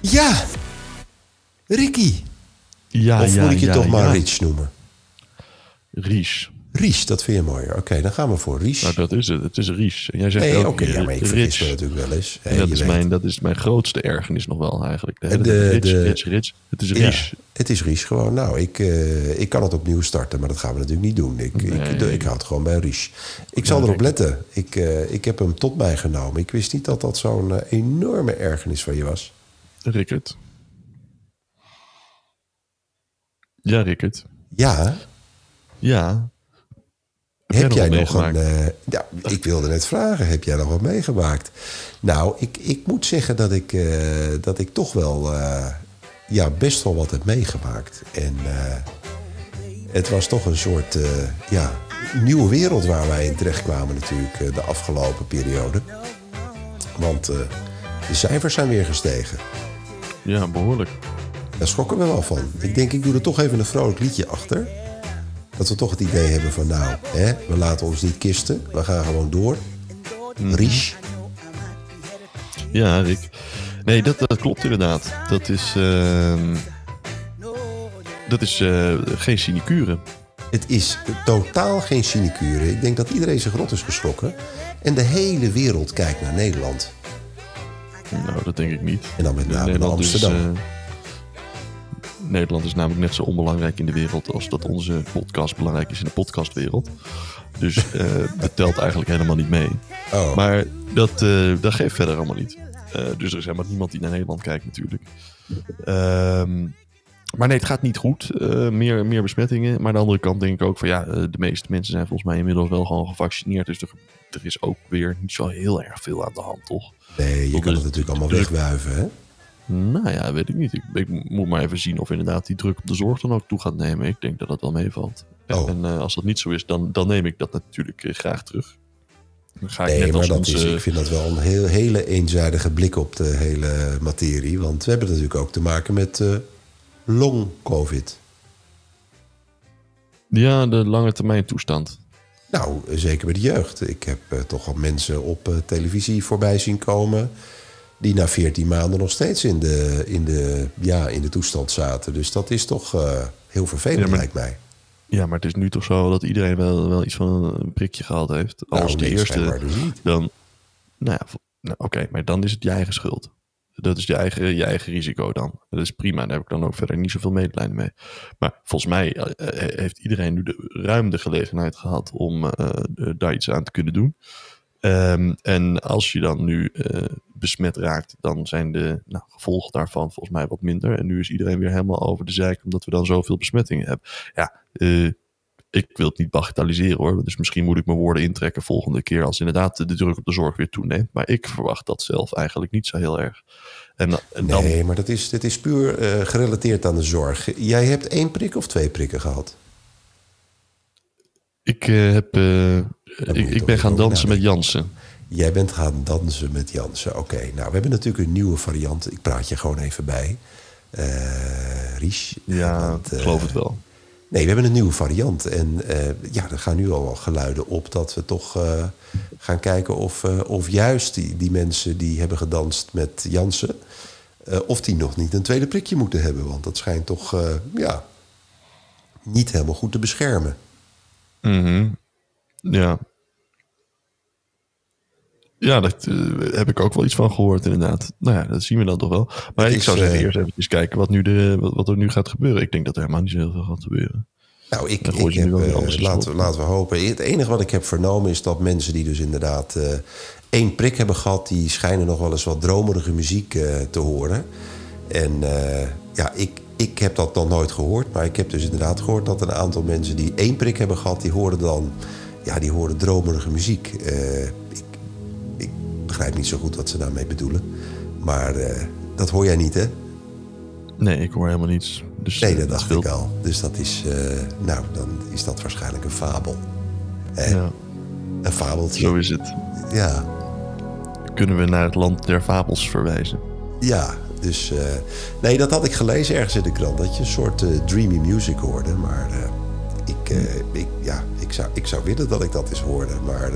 Ja, Ricky. Ja, of ja, moet ik je ja, toch maar. Rich noemen? Ries. Ries, dat vind je mooier. Oké, dan gaan we voor Ries. Nou, dat is het. Het is Ries. En jij zegt elke oké, keer ja, maar ik vergis me natuurlijk wel eens. Dat, is weet. mijn, dat is mijn grootste ergernis nog wel eigenlijk. De hele De- Rich, de- Rich, Rich. Het is Ja, Ries. het is Ries gewoon. Nou, ik, eh, ik kan het opnieuw starten, maar dat gaan we natuurlijk niet doen. Ik, ik, ik, houd gewoon bij Ries. Ik zal erop letten. Ik, eh, ik heb hem tot mij genomen. Ik wist niet dat dat zo'n eh, enorme ergernis van je was. Rickert. Ja, Rickert. Ja, Ja. heb jij nog een... eh, ja, ik wilde net vragen, heb jij nog wat meegemaakt? Nou, ik, ik moet zeggen dat ik, eh, dat ik toch wel eh, ja, best wel wat heb meegemaakt. En het was toch een soort ja, nieuwe wereld waar wij in terecht kwamen natuurlijk de afgelopen periode. Want de cijfers zijn weer gestegen. Ja, behoorlijk. Daar schrokken we wel van. Ik denk, ik doe er toch even een vrolijk liedje achter. Dat we toch het idee hebben van, nou, hè, we laten ons niet kisten. We gaan gewoon door. Ries. Ja, Rick. Nee, dat, dat klopt inderdaad. Dat is... ehm, dat is eh, geen sinecure. Het is totaal geen sinecure. Ik denk dat iedereen zich rot is geschrokken. En de hele wereld kijkt naar Nederland. Nou, dat denk ik niet. En dan met name naar Nederland is, Amsterdam. eh, Nederland is namelijk net zo onbelangrijk in de wereld als dat onze podcast belangrijk is in de podcastwereld. Dus eh, dat telt eigenlijk helemaal niet mee. Oh. Maar dat, eh, dat geeft verder allemaal niet. Dus er is helemaal niemand die naar Nederland kijkt natuurlijk. Ehm, maar nee, het gaat niet goed. Eh, meer, meer besmettingen. Maar aan de andere kant denk ik ook van ja, eh, de meeste mensen zijn volgens mij inmiddels wel gewoon gevaccineerd. Dus er, er is ook weer niet zo heel erg veel aan de hand, toch? nee, je dat kan het natuurlijk allemaal druk. wegwuiven, hè? Nou ja, weet ik niet. Ik, ik moet maar even zien of inderdaad die druk op de zorg dan ook toe gaat nemen. Ik denk dat dat wel meevalt. Oh. En eh, als dat niet zo is, dan, dan neem ik dat natuurlijk graag terug. Dan ga ik Nee, net maar als dat onze... is, ik vind dat wel een heel, hele eenzijdige blik op de hele materie. Want we hebben natuurlijk ook te maken met long-covid. Ja, de lange termijn toestand. Nou, zeker bij de jeugd. Ik heb eh, toch al mensen op eh, televisie voorbij zien komen... die na 14 maanden nog steeds in de, in de, ja, in de toestand zaten. Dus dat is toch eh, heel vervelend, Ja, maar- lijkt mij. Ja, maar het is nu toch zo dat iedereen wel, wel iets van een prikje gehad heeft. Nou, Als de eerste, dus niet. dan... Nou ja, nou, oké, maar dan is het je eigen schuld. Dat is je eigen, je eigen risico dan. Dat is prima, daar heb ik dan ook verder niet zoveel medelijden mee. Maar volgens mij eh, eh, heeft iedereen nu de, ruim de gelegenheid gehad om eh, daar iets aan te kunnen doen. Ehm, en als je dan nu besmet raakt, dan zijn de nou, gevolgen daarvan volgens mij wat minder. En nu is iedereen weer helemaal over de zeik, omdat we dan zoveel besmettingen hebben. Ja, ik wil het niet bagatelliseren hoor. Dus misschien moet ik mijn woorden intrekken volgende keer als inderdaad de druk op de zorg weer toeneemt. Maar ik verwacht dat zelf eigenlijk niet zo heel erg. En, en dan, Nee, maar dat is, dat is puur eh, gerelateerd aan de zorg. Jij hebt één prik of twee prikken gehad? ik, eh, heb, eh, ik, ik ben gaan dansen met. Jansen. Jij bent gaan dansen met Jansen. Oké, nou, we hebben natuurlijk een nieuwe variant. Ik praat je gewoon even bij. Eh Ries. Ja, Want, geloof het wel. Nee, we hebben een nieuwe variant. En eh, ja, er gaan nu al geluiden op dat we toch eh, gaan kijken of, eh, of juist die, die mensen die hebben gedanst met Jansen... of die nog niet een tweede prikje moeten hebben. Want dat schijnt toch ja, niet helemaal goed te beschermen. Mhm. Ja. Ja, daar heb ik ook wel iets van gehoord inderdaad. Nou ja, dat zien we dan toch wel. Maar Het ik is, zou zeggen eh, eerst even kijken wat, nu de, wat, wat er nu gaat gebeuren. Ik denk dat er helemaal niet zo heel veel gaat gebeuren. Nou, ik, Dan ik heb, eh, laten, we- laten we hopen. Het enige wat ik heb vernomen is dat mensen die dus inderdaad eh, één prik hebben gehad... die schijnen nog wel eens wat dromerige muziek eh, te horen. En eh, ja, ik, ik heb dat nog nooit gehoord. Maar ik heb dus inderdaad gehoord dat een aantal mensen die één prik hebben gehad... die horen dan ja, die horen dromerige muziek. Begrijp niet zo goed wat ze daarmee bedoelen. Maar eh, dat hoor jij niet, hè? Nee, ik hoor helemaal niets. Dus, Nee, eh, dat dacht ik al. Dus dat is, eh, nou, dan is dat waarschijnlijk een fabel. Hè? Ja, Een fabeltje. zo is het. Ja, Kunnen we naar het land der fabels verwijzen? ja. Dus nee, dat had ik gelezen ergens in de krant. Dat je een soort dreamy music hoorde. Maar ik, ik, ja, ik, zou, ik zou willen dat ik dat eens hoorde. Maar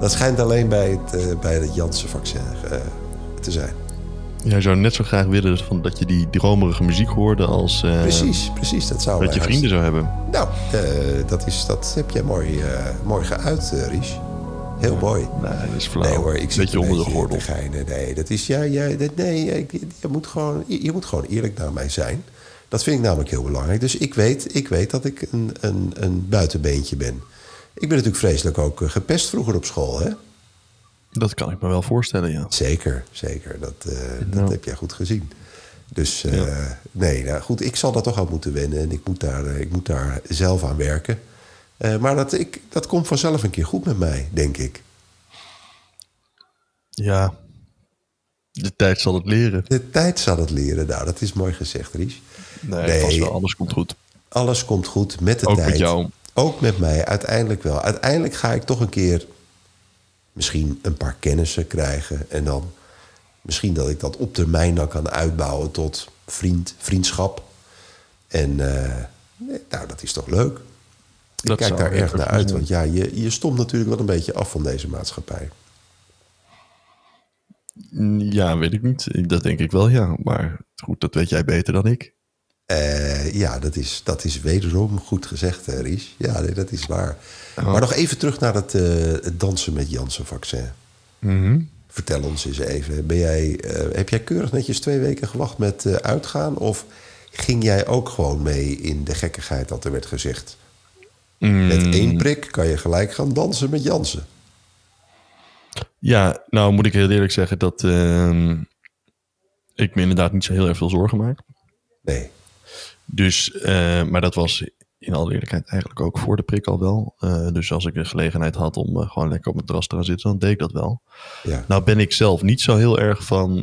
dat schijnt alleen bij het, eh, bij het Janssen-vaccin eh, te zijn. Jij zou net zo graag willen van dat je die dromerige muziek hoorde als uh, precies, precies. Dat, zou dat je vrienden zou hebben. Nou, uh, dat, is, dat heb jij mooi, uh, mooi geuit, Ries. Heel mooi. Nee, dat is flauw. Nee hoor, ik zit beetje onder de gordel. Nee, dat is, ja, ja, nee je, je, moet gewoon, je moet gewoon eerlijk naar mij zijn. Dat vind ik namelijk heel belangrijk. Dus ik weet, ik weet dat ik een, een, een buitenbeentje ben. Ik ben natuurlijk vreselijk ook gepest vroeger op school, hè? Dat kan ik me wel voorstellen, ja. Zeker, zeker. Dat, uh, dat heb jij goed gezien. Dus uh, nee, nou goed, ik zal daar toch aan moeten wennen. En ik moet daar, ik moet daar zelf aan werken. Uh, maar dat, ik, dat komt vanzelf een keer goed met mij, denk ik. Ja, de tijd zal het leren. De tijd zal het leren. Nou, dat is mooi gezegd, Ries. Nee, nee wel, alles komt goed. Alles komt goed met de Ook tijd. Ook met jou. Ook met mij, uiteindelijk wel. Uiteindelijk ga ik toch een keer misschien een paar kennissen krijgen. En dan misschien dat ik dat op termijn dan kan uitbouwen tot vriend, vriendschap. En uh, nou, dat is toch leuk. Ik kijk daar erg naar uit, want ja, je, je stomt natuurlijk wel een beetje af van deze maatschappij. Ja, weet ik niet. Dat denk ik wel, ja. Maar goed, dat weet jij beter dan ik. Uh, ja, dat is, dat is wederom goed gezegd, Ries. Ja, nee, dat is waar. Oh. Maar nog even terug naar het, uh, het dansen met Janssen-vaccin. Mm -hmm. Vertel ons eens even. Ben jij, uh, heb jij keurig netjes twee weken gewacht met uitgaan? Of ging jij ook gewoon mee in de gekkigheid dat er werd gezegd? Mm. Met één prik kan je gelijk gaan dansen met Jansen. Ja, nou moet ik heel eerlijk zeggen dat ehm, ik me inderdaad niet zo heel erg veel zorgen maak. Nee. Dus, uh, maar dat was in alle eerlijkheid eigenlijk ook voor de prik al wel. Uh, dus als ik de gelegenheid had om uh, gewoon lekker op mijn terras te gaan zitten, dan deed ik dat wel. Ja. Nou ben ik zelf niet zo heel erg van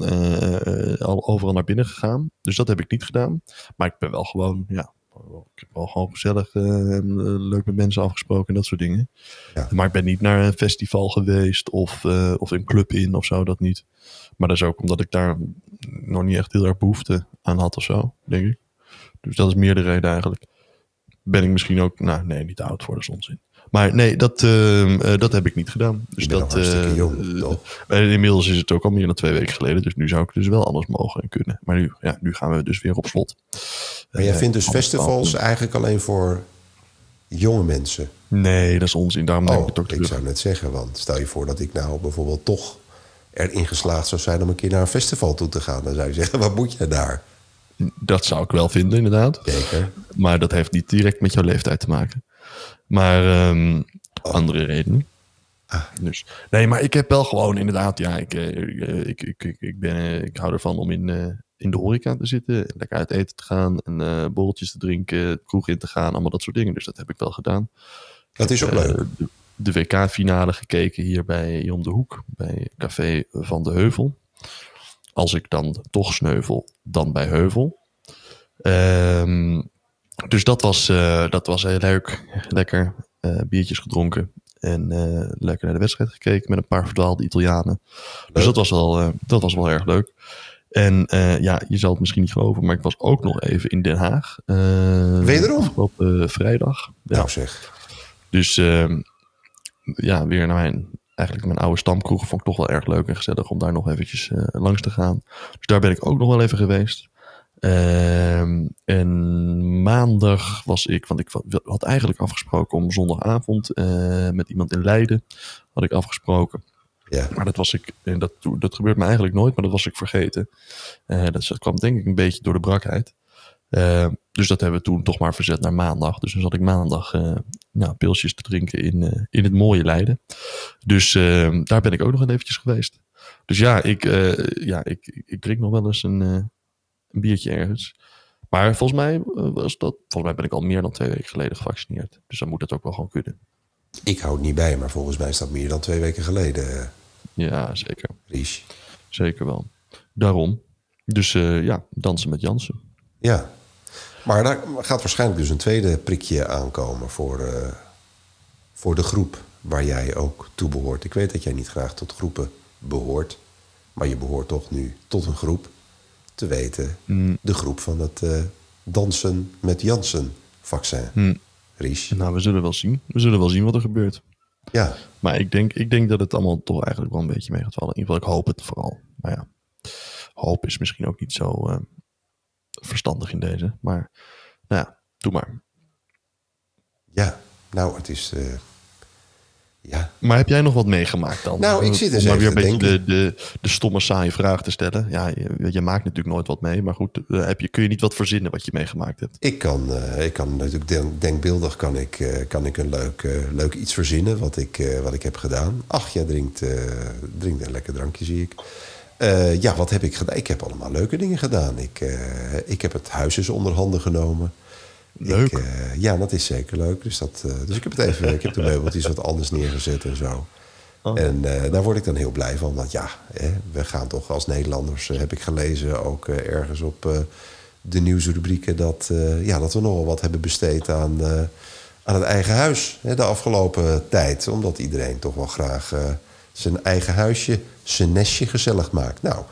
al overal naar binnen gegaan. Dus dat heb ik niet gedaan. Maar ik ben wel gewoon, ja, ik heb wel gewoon gezellig leuk met mensen afgesproken en dat soort dingen. Ja. Maar ik ben niet naar een festival geweest of, of een club in of zo, dat niet. Maar dat is ook omdat ik daar nog niet echt heel erg behoefte aan had of zo, denk ik. Dus dat is meer de reden eigenlijk. Ben ik misschien ook, nou nee, niet te oud voor, de onzin. Maar nee, dat, uh, uh, dat heb ik niet gedaan. Dus dat, uh, jong, inmiddels is het ook al meer dan twee weken geleden. Dus nu zou ik dus wel alles mogen en kunnen. Maar nu, ja, nu gaan we dus weer op slot. Maar jij Eh, vindt dus festivals eigenlijk alleen voor jonge mensen? Nee, dat is onzin. Daarom ik Oh, het ook ik terug. zou net zeggen, want stel je voor dat ik nou bijvoorbeeld toch erin geslaagd zou zijn om een keer naar een festival toe te gaan. Dan zou je zeggen, wat moet je daar? Dat zou ik wel vinden, inderdaad. Zeker. Maar dat heeft niet direct met jouw leeftijd te maken. Maar ehm, andere redenen. Ah. Dus, nee, maar ik heb wel gewoon inderdaad, ja, ik, eh, ik, ik, ik, ben, eh, ik hou ervan om in, eh, in de horeca te zitten, lekker uit eten te gaan en borreltjes te drinken, kroeg in te gaan, allemaal dat soort dingen. Dus dat heb ik wel gedaan. Dat is ook leuk. de, de WK-finale gekeken hier bij om de hoek, bij Café van de Heuvel. Als ik dan toch sneuvel, dan bij Heuvel. Ehm, dus dat was, eh, dat was heel leuk. Lekker eh, biertjes gedronken. En eh, lekker naar de wedstrijd gekeken met een paar verdwaalde Italianen. Dus dat was, wel, dat was wel erg leuk. En ja, je zal het misschien niet geloven, maar ik was ook nog even in Den Haag. Wederom? Afgelopen eh, vrijdag. Ja. Nou zeg. Dus ehm, ja, weer naar mijn, eigenlijk mijn oude stamkroeg. Vond ik toch wel erg leuk en gezellig om daar nog eventjes eh, langs te gaan. Dus daar ben ik ook nog wel even geweest. Ehm, en maandag was ik, want ik had eigenlijk afgesproken om zondagavond eh, met iemand in Leiden. Had ik afgesproken. Ja. Maar dat was ik, en dat, dat gebeurt me eigenlijk nooit, maar dat was ik vergeten. Eh, dat, dat kwam denk ik een beetje door de brakheid. Dus dat hebben we toen toch maar verzet naar maandag. Dus dan zat ik maandag eh, nou, pilsjes te drinken in, eh, in het mooie Leiden. Dus eh, daar ben ik ook nog een eventjes geweest. Dus ja, ik, ja, ik, ik drink nog wel eens een, een biertje ergens. Maar volgens mij was dat. Volgens mij ben ik al meer dan twee weken geleden gevaccineerd. Dus dan moet dat ook wel gewoon kunnen. Ik hou het niet bij, maar volgens mij is dat meer dan twee weken geleden, Ja, zeker. Ries. Zeker wel. Daarom. Dus ja, dansen met Jansen. Ja. Maar daar gaat waarschijnlijk dus een tweede prikje aankomen voor, eh, voor de groep waar jij ook toe behoort. Ik weet dat jij niet graag tot groepen behoort, maar je behoort toch nu tot een groep. Te weten, Mm. de groep van het eh, dansen met Jansen vaccin. Mm. Ries. Nou, we zullen wel zien. We zullen wel zien wat er gebeurt. Ja, Maar ik denk, ik denk dat het allemaal toch eigenlijk wel een beetje mee gaat vallen. In ieder geval, ik hoop het vooral. Maar ja, hoop is misschien ook niet zo uh, verstandig in deze. Maar nou ja, doe maar. Ja, nou, het is. Uh, ja. Maar heb jij nog wat meegemaakt dan? Nou, ik zit dus Om maar weer een beetje de, de, de stomme saaie vraag te stellen. Ja, je, je maakt natuurlijk nooit wat mee. Maar goed, eh, heb je, kun je niet wat verzinnen wat je meegemaakt hebt? Ik kan, eh, ik kan natuurlijk denk, denkbeeldig kan ik, eh, kan ik een leuk, eh, leuk iets verzinnen wat ik, eh, wat ik heb gedaan. Ach, jij drinkt, eh, drinkt een lekker drankje, zie ik. Eh, ja, wat heb ik gedaan? Ik heb allemaal leuke dingen gedaan. Ik, eh, ik heb het huis eens onder handen genomen. Leuk. Ik, eh, ja, dat is zeker leuk. Dus, dat, dus ik heb het even, ik heb de meubeltjes wat anders neergezet en zo. Oh. En daar word ik dan heel blij van. Want ja, hè, we gaan toch als Nederlanders, heb ik gelezen, ook ergens op de nieuwsrubrieken, dat, ja, dat we nogal wat hebben besteed aan, aan het eigen huis hè, de afgelopen tijd. Omdat iedereen toch wel graag zijn eigen huisje, zijn nestje gezellig maakt. Nou,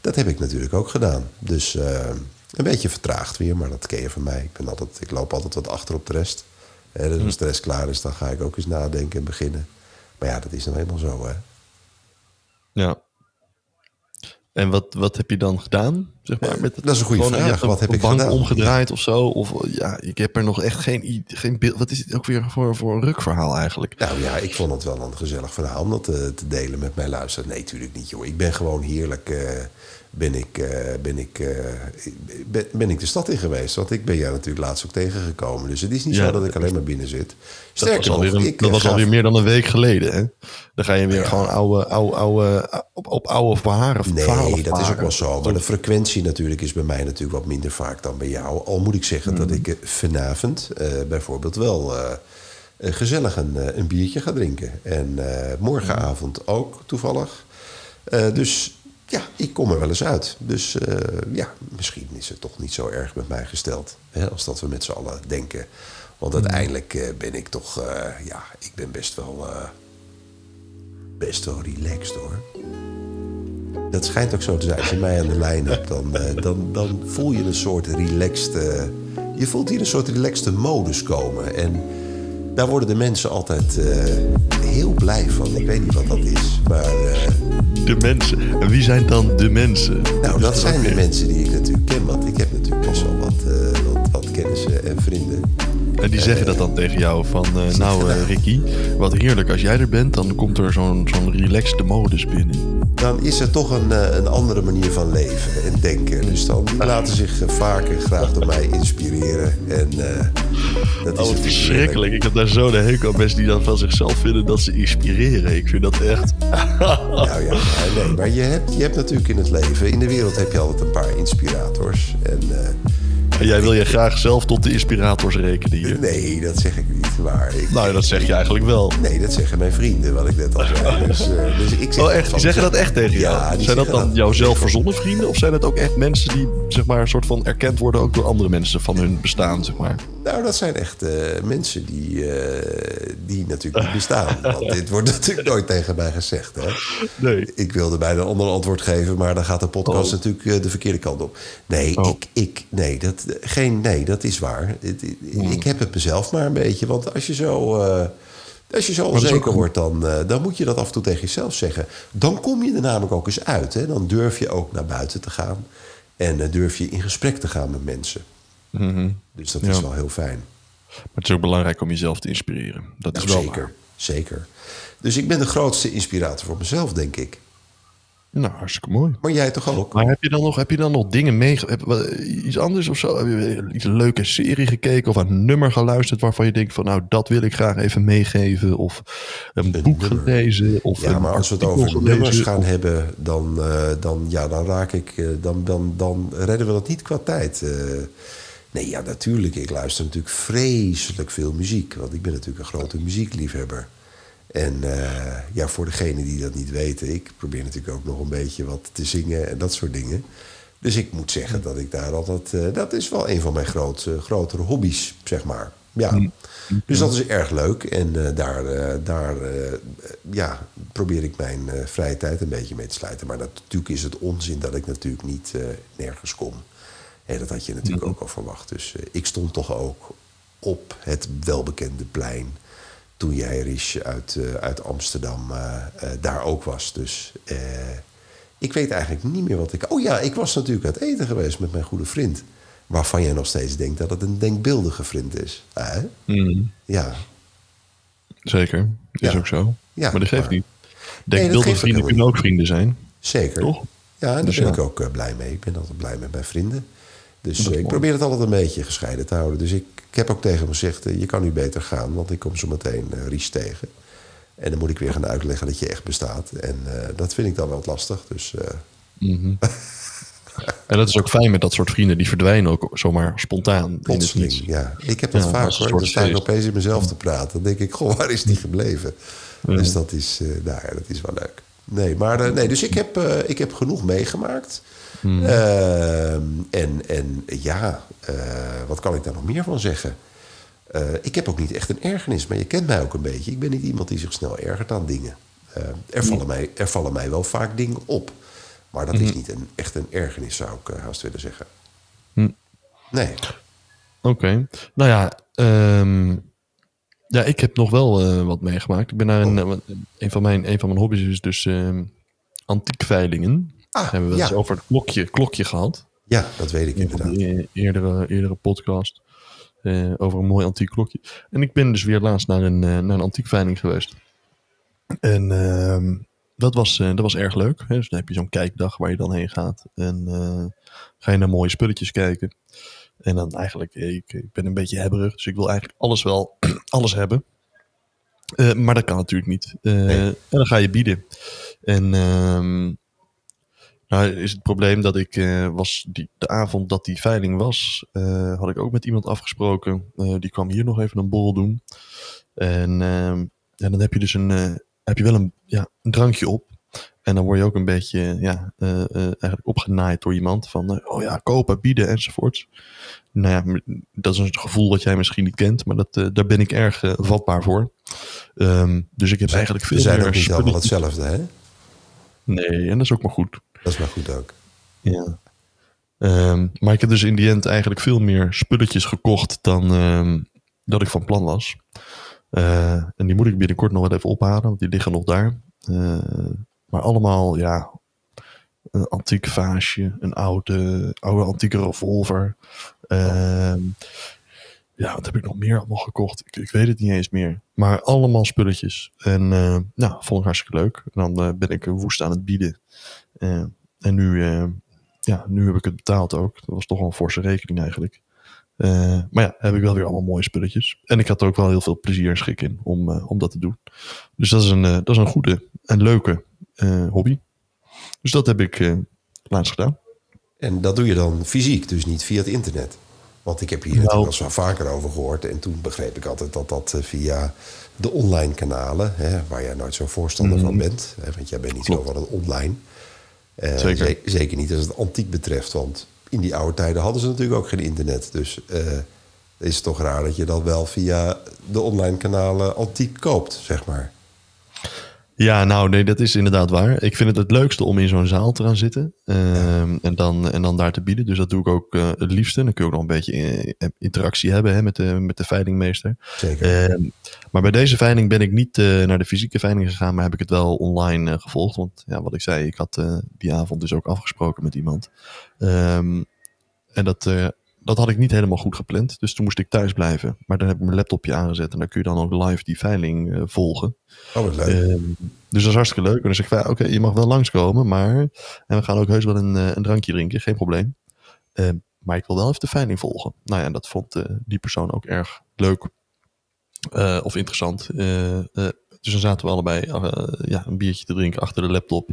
dat heb ik natuurlijk ook gedaan. Dus eh, een beetje vertraagd weer, maar dat ken je van mij. Ik, ben altijd, ik loop altijd wat achter op de rest. Hè, dus als de rest klaar is, dan ga ik ook eens nadenken en beginnen. Maar ja, dat is nou eenmaal zo, hè. Ja. En wat, wat heb je dan gedaan? Zeg maar, met het, dat is een goede gewoon, vraag. Wat heb ik gedaan? omgedraaid of zo? Of ja, ik heb er nog echt geen, geen beeld. Wat is dit ook weer voor, voor een rukverhaal eigenlijk? Nou ja, ik vond het wel een gezellig verhaal om dat te, te delen met mijn luisteraars. Nee, natuurlijk niet, joh. Ik ben gewoon heerlijk... eh, ben, ik, eh, ben, ik, eh, ben, ben ik de stad in geweest. Want ik ben jou natuurlijk laatst ook tegengekomen. Dus het is niet Ja, zo dat ik alleen maar binnen zit. Dat Sterker was alweer, nog, een, ik, dat eh, was alweer meer dan een week geleden. Hè? Dan ga je weer gewoon oude, oude, oude, op, op oude verhalen verhalen Nee, dat is ook wel zo. Maar de frequentie natuurlijk is bij mij natuurlijk wat minder vaak dan bij jou. Al moet ik zeggen dat ik eh, vanavond eh, bijvoorbeeld wel eh, eh, gezellig een, eh, een biertje ga drinken. En eh, morgenavond ook toevallig. Eh, dus ja, ik kom er wel eens uit. Dus eh, ja, misschien is het toch niet zo erg met mij gesteld. Hè, als dat we met z'n allen denken. Want uiteindelijk eh, ben ik toch, eh, ja, ik ben best wel, best wel relaxed hoor. Dat schijnt ook zo te zijn. Als je mij aan de lijn hebt, dan, dan, dan voel je een soort relaxed... je voelt hier een soort relaxte modus komen. En daar worden de mensen altijd heel blij van. Ik weet niet wat dat is. Maar De mensen. En wie zijn dan de mensen? nou, dat zijn de mensen die ik natuurlijk ken. Want ik heb natuurlijk best wel wat, wat, wat kennissen en vrienden. En die zeggen dat dan tegen jou van... eh, nou eh, Ricky, wat heerlijk. Als jij er bent, dan komt er zo'n zo'n relaxed modus binnen. Dan is er toch een, eh, een andere manier van leven en denken. Dus dan die laten zich vaker graag door mij inspireren. En dat is Oh, verschrikkelijk. Ik heb daar zo de hekel aan mensen die dan van zichzelf vinden dat ze inspireren. Ik vind dat echt... Nou ja, maar nee, maar je hebt, je hebt natuurlijk in het leven, in de wereld heb je altijd een paar inspirators. En En jij wil je graag zelf tot de inspirators rekenen hier. nee, dat zeg ik niet. Maar ik, Nou, dat zeg je eigenlijk wel. nee, dat zeggen mijn vrienden, wat ik net al zei. Dus, eh, dus ik zeg Oh, echt? Die zeggen dat echt tegen jou? Ja, zijn dat dan jouw zelf verzonnen vrienden? Of zijn dat ook echt mensen die, zeg maar, een soort van erkend worden ook door andere mensen van hun bestaan, zeg maar? Nou, dat zijn echt eh, mensen die, eh, die natuurlijk niet bestaan. Want dit wordt natuurlijk nooit tegen mij gezegd. Hè? Nee. Ik wilde bijna een ander antwoord geven, maar dan gaat de podcast Oh. natuurlijk eh, de verkeerde kant op. Nee, Oh. ik, ik, nee, dat, geen, nee, dat is waar. Hmm. Ik heb het mezelf maar een beetje. Want als je zo, als je zo onzeker ook- wordt, dan, dan moet je dat af en toe tegen jezelf zeggen. Dan kom je er namelijk ook eens uit. Hè? Dan durf je ook naar buiten te gaan. En durf je in gesprek te gaan met mensen. Dus dat is Mhm. Wel heel fijn. Maar het is ook belangrijk om jezelf te inspireren. Dat is wel zeker, waar. zeker. Dus ik ben de grootste inspirator voor mezelf, denk ik. Nou, hartstikke mooi. Maar jij toch ook? Maar heb je dan nog, heb je dan nog dingen mee... Iets anders of zo? Heb je iets een leuke serie gekeken of een nummer geluisterd... waarvan je denkt van nou, dat wil ik graag even meegeven? Of een, boek nummer. gelezen? Of Ja, maar als we het over nummers gaan of- hebben, dan, eh, dan, ja, dan raak ik, eh, dan, dan, dan redden we dat niet qua tijd. Eh, nee, ja, natuurlijk. Ik luister natuurlijk vreselijk veel muziek, want ik ben natuurlijk een grote muziekliefhebber. En eh, ja, voor degenen die dat niet weten, ik probeer natuurlijk ook nog een beetje wat te zingen en dat soort dingen. Dus ik moet zeggen dat ik daar altijd, eh, dat is wel een van mijn groot, eh, grotere hobby's, zeg maar. Ja. Dus dat is erg leuk. En daar, daar ja, probeer ik mijn vrije tijd een beetje mee te sluiten. Maar dat, natuurlijk is het onzin dat ik natuurlijk niet nergens kom. En dat had je natuurlijk ook al verwacht. Dus eh, ik stond toch ook op het welbekende plein. Toen jij, Rish, uit, eh, uit Amsterdam eh, daar ook was. Dus ik weet eigenlijk niet meer wat ik... Oh ja, ik was natuurlijk uit eten geweest met mijn goede vriend. Waarvan jij nog steeds denkt dat het een denkbeeldige vriend is. Hè? Mm, Ja. zeker, is Ja. ook zo. Ja, maar dat geeft maar- niet. Denkbeeldige vrienden kunnen ook vrienden zijn, Zeker. toch? Ja, en daar Dus ben ja. ik ook blij mee. Ik ben altijd blij met mijn vrienden. Dus eh, ik mooi. probeer het altijd een beetje gescheiden te houden. Dus ik, ik heb ook tegen hem gezegd, eh, je kan nu beter gaan, want ik kom zo meteen eh, Ries tegen. En dan moet ik weer gaan uitleggen dat je echt bestaat. En dat vind ik dan wel wat lastig. Dus Mhm. en dat is ook fijn met dat soort vrienden. Die verdwijnen ook zomaar spontaan plotseling, ja. Ik heb dat Ja, vaak hoor. Dan sta ik opeens in mezelf te praten. Dan denk ik, goh, waar is die gebleven? Dus dat is, nou dat is wel leuk. Nee, maar nee, dus ik heb, ik heb genoeg meegemaakt. Hmm. Ehm, en, en ja, eh, wat kan ik daar nog meer van zeggen? Eh, ik heb ook niet echt een ergernis, maar je kent mij ook een beetje. Ik ben niet iemand die zich snel ergert aan dingen. Eh, er, vallen mij, er vallen mij wel vaak dingen op. Maar dat is niet een, echt een ergernis, zou ik haast willen zeggen. Hm. Nee. Oké. Nou ja, ehm, ja, ik heb nog wel wat meegemaakt. Ik ben naar een, Oh. een, van mijn, een van mijn hobby's is dus ehm antiekveilingen. Ah, hebben we het ja. eens over het klokje, klokje gehad. Ja, dat weet ik In inderdaad. die eerdere, eerdere podcast. eh, over een mooi antiek klokje. En ik ben dus weer laatst naar een, eh, naar een antiekveiling geweest. En ehm, dat, was, eh, dat was erg leuk. Hè? Dus dan heb je zo'n kijkdag waar je dan heen gaat. En ga je naar mooie spulletjes kijken. En dan eigenlijk, ik, ik ben een beetje hebberig. Dus ik wil eigenlijk alles wel, alles hebben. Maar dat kan natuurlijk niet. Nee. En dan ga je bieden. En ehm, nou is het probleem dat ik eh, was die, de avond dat die veiling was, eh, had ik ook met iemand afgesproken. Eh, die kwam hier nog even een borrel doen. En ehm, dan heb je dus een, heb je wel een, ja, een drankje op. En dan word je ook een beetje ja, eigenlijk opgenaaid door iemand van, oh ja, kopen, bieden enzovoorts. Nou ja, dat is een gevoel wat jij misschien niet kent, maar dat, daar ben ik erg vatbaar voor. Ehm, dus ik heb eigenlijk veel We zijn meer ook niet allemaal hetzelfde, hè? Nee, en dat is ook maar goed. Dat is maar goed ook. Ja. Ehm, maar ik heb dus in die end eigenlijk veel meer spulletjes gekocht dan ehm, dat ik van plan was. Eh, en die moet ik binnenkort nog wel even ophalen, want die liggen nog daar. Eh, maar allemaal, ja, een antiek vaasje, een oude, oude antieke revolver. Ehm, ja, wat heb ik nog meer allemaal gekocht? Ik, ik weet het niet eens meer. Maar allemaal spulletjes. En eh, nou, vond ik hartstikke leuk. En dan eh, ben ik woest aan het bieden. Eh, en nu, ja, nu heb ik het betaald ook. Dat was toch wel een forse rekening eigenlijk. Maar ja, heb ik wel weer allemaal mooie spulletjes. En ik had er ook wel heel veel plezier en schik in om, om dat te doen. Dus dat is een, dat is een goede en leuke hobby. Dus dat heb ik laatst gedaan. En dat doe je dan fysiek, dus niet via het internet. Want ik heb hier Nou. natuurlijk wel eens wel vaker over gehoord. En toen begreep ik altijd dat dat eh, via de online kanalen, hè, waar jij nooit zo'n voorstander van bent. Hè, want jij bent niet zo Mhm. Van het online. Eh, Zeker. ze- zeker niet als het antiek betreft. Want in die oude tijden hadden ze natuurlijk ook geen internet. Dus eh is het toch raar dat je dan wel via de online kanalen antiek koopt, zeg maar. Ja, nou nee, dat is inderdaad waar. Ik vind het het leukste om in zo'n zaal te gaan zitten ehm, en, dan, en dan daar te bieden. Dus dat doe ik ook eh, het liefste. Dan kun je ook nog een beetje eh, interactie hebben hè, met, de, met de veilingmeester. Zeker. Ehm, maar bij deze veiling ben ik niet eh, naar de fysieke veiling gegaan, maar heb ik het wel online eh, gevolgd. Want ja, wat ik zei, ik had eh, die avond dus ook afgesproken met iemand. Ehm, en dat, eh, dat had ik niet helemaal goed gepland. Dus toen moest ik thuis blijven. Maar dan heb ik mijn laptopje aangezet en dan kun je dan ook live die veiling eh, volgen. oh, wat leuk. Ehm, dus dat is hartstikke leuk. En dan zeg ik ja, oké, je mag wel langskomen, maar... En we gaan ook heus wel een, eh, een drankje drinken, geen probleem. Ehm, maar ik wil wel even de veiling volgen. Nou ja, en dat vond eh, die persoon ook erg leuk. of interessant. Dus dan zaten we allebei eh, ja, een biertje te drinken achter de laptop.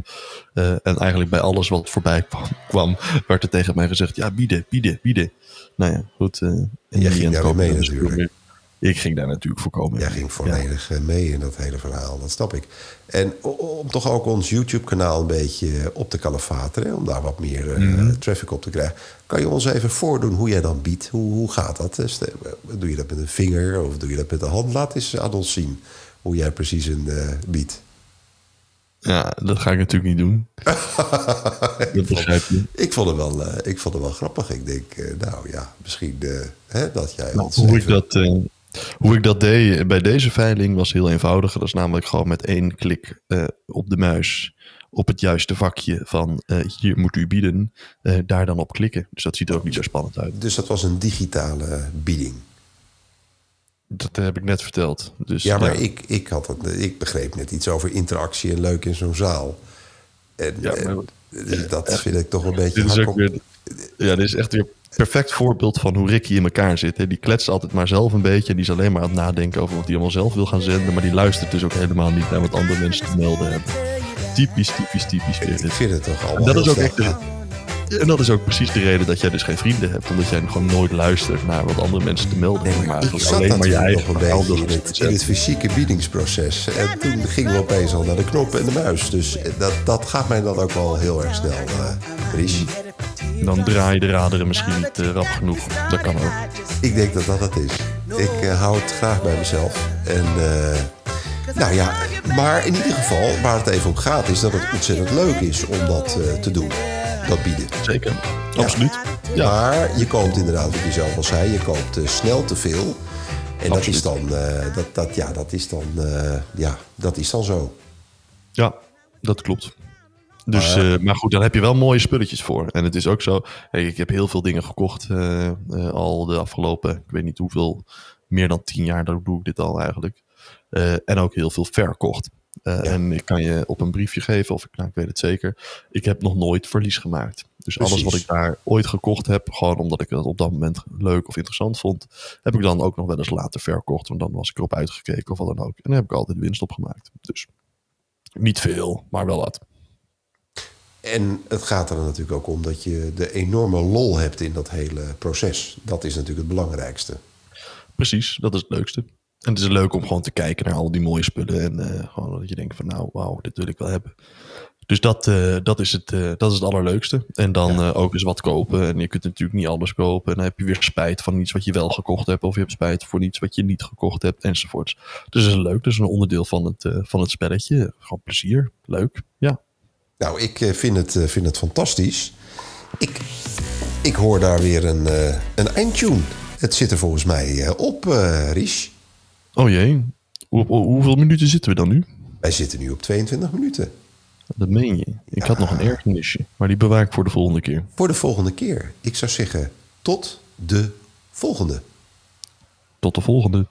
Eh, en eigenlijk bij alles wat voorbij kwam, kwam, werd er tegen mij gezegd... Ja, bieden, bieden, bieden. Nou ja, goed. eh, in jij ging daar mee dus natuurlijk. Ik ging daar natuurlijk voor komen. Jij ging volledig mee in dat hele verhaal, dat snap ik. En om toch ook ons YouTube-kanaal een beetje op te kalefateren, hè, om daar wat meer eh, traffic op te krijgen, kan je ons even voordoen hoe jij dan biedt? Hoe, hoe gaat dat? Doe je dat met een vinger of doe je dat met de hand? Laat eens aan ons zien hoe jij precies een eh biedt. Ja, dat ga ik natuurlijk niet doen. dat begrijp je. Ik vond het wel, eh, ik vond het wel grappig. Ik denk, eh, nou ja, misschien hè, dat jij Nou, hoe, ik dat, hoe ik dat deed bij deze veiling was heel eenvoudig. Dat is namelijk gewoon met één klik op de muis op het juiste vakje van hier moet u bieden, daar dan op klikken. Dus dat ziet er ook niet zo spannend uit. Dus dat was een digitale bieding. Dat heb ik net verteld. Dus, Ja, maar Ik, ik, had het, ik begreep net iets over interactie en leuk in zo'n zaal. En, Ja, eh, maar goed. dat vind ik toch een beetje Dit is, hak ook op- weer, ja, dit is echt weer een perfect voorbeeld van hoe Ricky in elkaar zit. Hè. Die kletst altijd maar zelf een beetje. En die is alleen maar aan het nadenken over wat hij allemaal zelf wil gaan zenden. Maar die luistert dus ook helemaal niet naar wat andere mensen te melden hebben. Typisch, typisch, typisch weer. Ik vind het toch allemaal En dat is ook echt slecht. En dat is ook precies de reden dat jij dus geen vrienden hebt. Omdat jij gewoon nooit luistert naar wat andere mensen te melden Nee, maar ik zat alleen maar je eigen nog een in het, in het fysieke biedingsproces. En toen gingen we opeens al naar de knop en de muis. Dus dat, dat gaat mij dan ook wel heel erg snel, eh Ries. Dan draai je de raderen misschien niet eh, rap genoeg. Dat kan ook. Ik denk dat dat het is. Ik eh, hou het graag bij mezelf. En eh, nou ja, maar in ieder geval, waar het even om gaat, is dat het ontzettend leuk is om dat te doen. Dat bieden. Zeker. Absoluut. Ja. Maar je koopt inderdaad, wat je zelf al zei, je koopt eh, snel te veel. En dat is dan, eh, dat, dat, ja, dat is dan, eh, ja, dat is dan zo. Ja, dat klopt. Dus, Maar- goed, dan heb je wel mooie spulletjes voor. En het is ook zo, hey, ik heb heel veel dingen gekocht al de afgelopen, ik weet niet hoeveel, meer dan tien jaar doe ik dit al eigenlijk. En ook heel veel verkocht. Eh, En ik kan je op een briefje geven, of ik, nou, ik weet het zeker, ik heb nog nooit verlies gemaakt. Dus alles wat ik daar ooit gekocht heb, gewoon omdat ik het op dat moment leuk of interessant vond, heb ik dan ook nog wel eens later verkocht. Want dan was ik erop uitgekeken of wat dan ook. En dan heb ik altijd winst opgemaakt. Dus niet veel, maar wel wat. En het gaat er natuurlijk ook om dat je de enorme lol hebt in dat hele proces. Dat is natuurlijk het belangrijkste. Precies, dat is het leukste. En het is leuk om gewoon te kijken naar al die mooie spullen. En eh, gewoon dat je denkt van nou, wauw, dit wil ik wel hebben. Dus dat, eh, dat, is, het, eh, dat is het allerleukste. En dan ook eens wat kopen. En je kunt natuurlijk niet alles kopen. En dan heb je weer spijt van iets wat je wel gekocht hebt. Of je hebt spijt voor iets wat je niet gekocht hebt. Enzovoorts. Dus dat is leuk. Dat is een onderdeel van het, van het spelletje. Gewoon plezier. Leuk. Ja. Nou, ik vind het, vind het fantastisch. Ik, ik hoor daar weer een, een eindtune. Het zit er volgens mij op, Ries. Oh jee. Hoe, hoe- hoeveel minuten zitten we dan nu? Wij zitten nu op 22 minuten. Dat meen je. Ik had nog een ergernisje. Maar die bewaar ik voor de volgende keer. Voor de volgende keer. Ik zou zeggen, tot de volgende. Tot de volgende.